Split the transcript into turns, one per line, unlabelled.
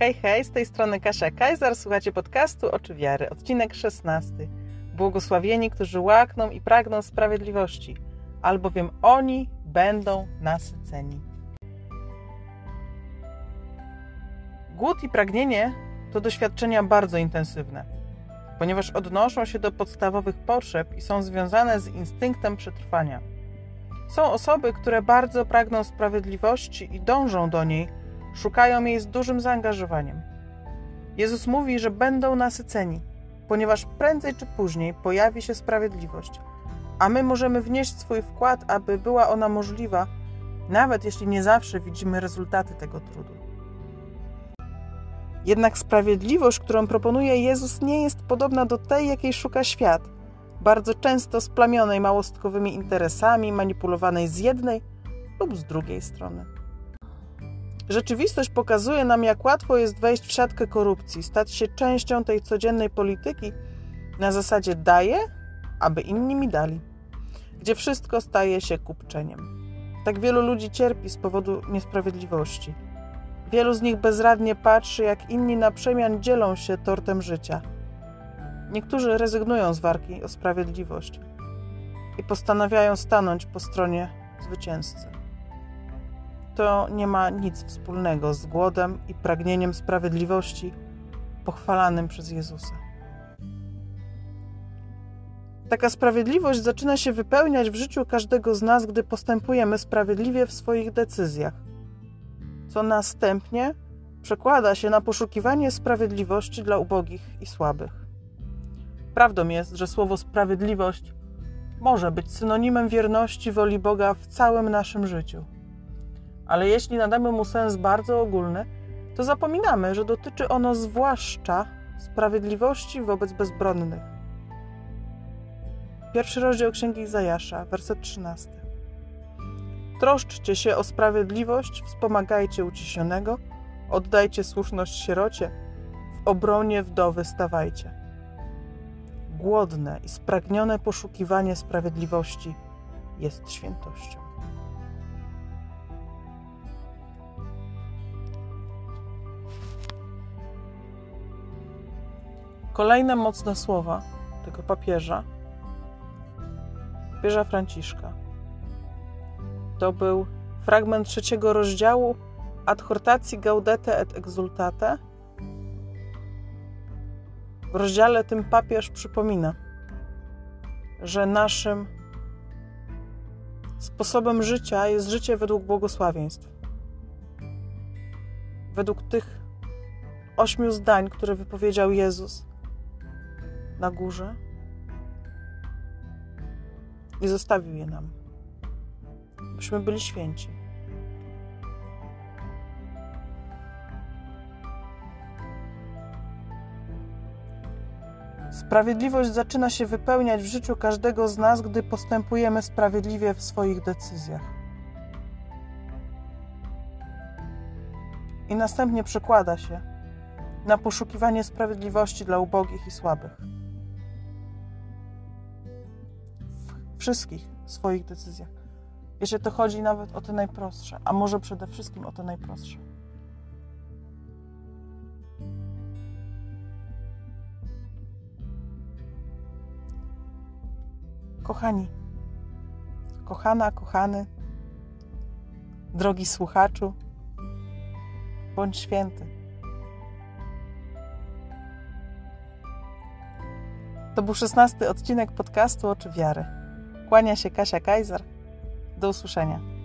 Hej, hej, z tej strony Kasia Kajzar, słuchacie podcastu Oczy Wiary, odcinek 16. Błogosławieni, którzy łakną i pragną sprawiedliwości, albowiem oni będą nasyceni. Głód i pragnienie to doświadczenia bardzo intensywne, ponieważ odnoszą się do podstawowych potrzeb i są związane z instynktem przetrwania. Są osoby, które bardzo pragną sprawiedliwości i dążą do niej, szukają jej z dużym zaangażowaniem. Jezus mówi, że będą nasyceni, ponieważ prędzej czy później pojawi się sprawiedliwość, a my możemy wnieść swój wkład, aby była ona możliwa, nawet jeśli nie zawsze widzimy rezultaty tego trudu. Jednak sprawiedliwość, którą proponuje Jezus, nie jest podobna do tej, jakiej szuka świat, bardzo często splamionej małostkowymi interesami, manipulowanej z jednej lub z drugiej strony. Rzeczywistość pokazuje nam, jak łatwo jest wejść w siatkę korupcji, stać się częścią tej codziennej polityki na zasadzie daję, aby inni mi dali, gdzie wszystko staje się kupczeniem. Tak wielu ludzi cierpi z powodu niesprawiedliwości. Wielu z nich bezradnie patrzy, jak inni na przemian dzielą się tortem życia. Niektórzy rezygnują z walki o sprawiedliwość i postanawiają stanąć po stronie zwycięzcy to nie ma nic wspólnego z głodem i pragnieniem sprawiedliwości pochwalanym przez Jezusa. Taka sprawiedliwość zaczyna się wypełniać w życiu każdego z nas, gdy postępujemy sprawiedliwie w swoich decyzjach, co następnie przekłada się na poszukiwanie sprawiedliwości dla ubogich i słabych. Prawdą jest, że słowo sprawiedliwość może być synonimem wierności woli Boga w całym naszym życiu ale jeśli nadamy mu sens bardzo ogólny, to zapominamy, że dotyczy ono zwłaszcza sprawiedliwości wobec bezbronnych. Pierwszy rozdział Księgi Zajasza, werset 13. Troszczcie się o sprawiedliwość, wspomagajcie uciśnionego, oddajcie słuszność sierocie, w obronie wdowy stawajcie. Głodne i spragnione poszukiwanie sprawiedliwości jest świętością. Kolejne mocne słowa tego papieża, papieża Franciszka. To był fragment trzeciego rozdziału Adhortacji Gaudete et Exultate. W rozdziale tym papież przypomina, że naszym sposobem życia jest życie według błogosławieństw. Według tych ośmiu zdań, które wypowiedział Jezus na górze i zostawił je nam, byśmy byli święci. Sprawiedliwość zaczyna się wypełniać w życiu każdego z nas, gdy postępujemy sprawiedliwie w swoich decyzjach. I następnie przekłada się na poszukiwanie sprawiedliwości dla ubogich i słabych. Wszystkich swoich decyzjach. Wiecie, to chodzi nawet o te najprostsze, a może przede wszystkim o te najprostsze. Kochani, kochana, kochany, drogi słuchaczu, bądź święty. To był szesnasty odcinek podcastu Oczy Wiary. Kłania się Kasia Kajzer. Do usłyszenia.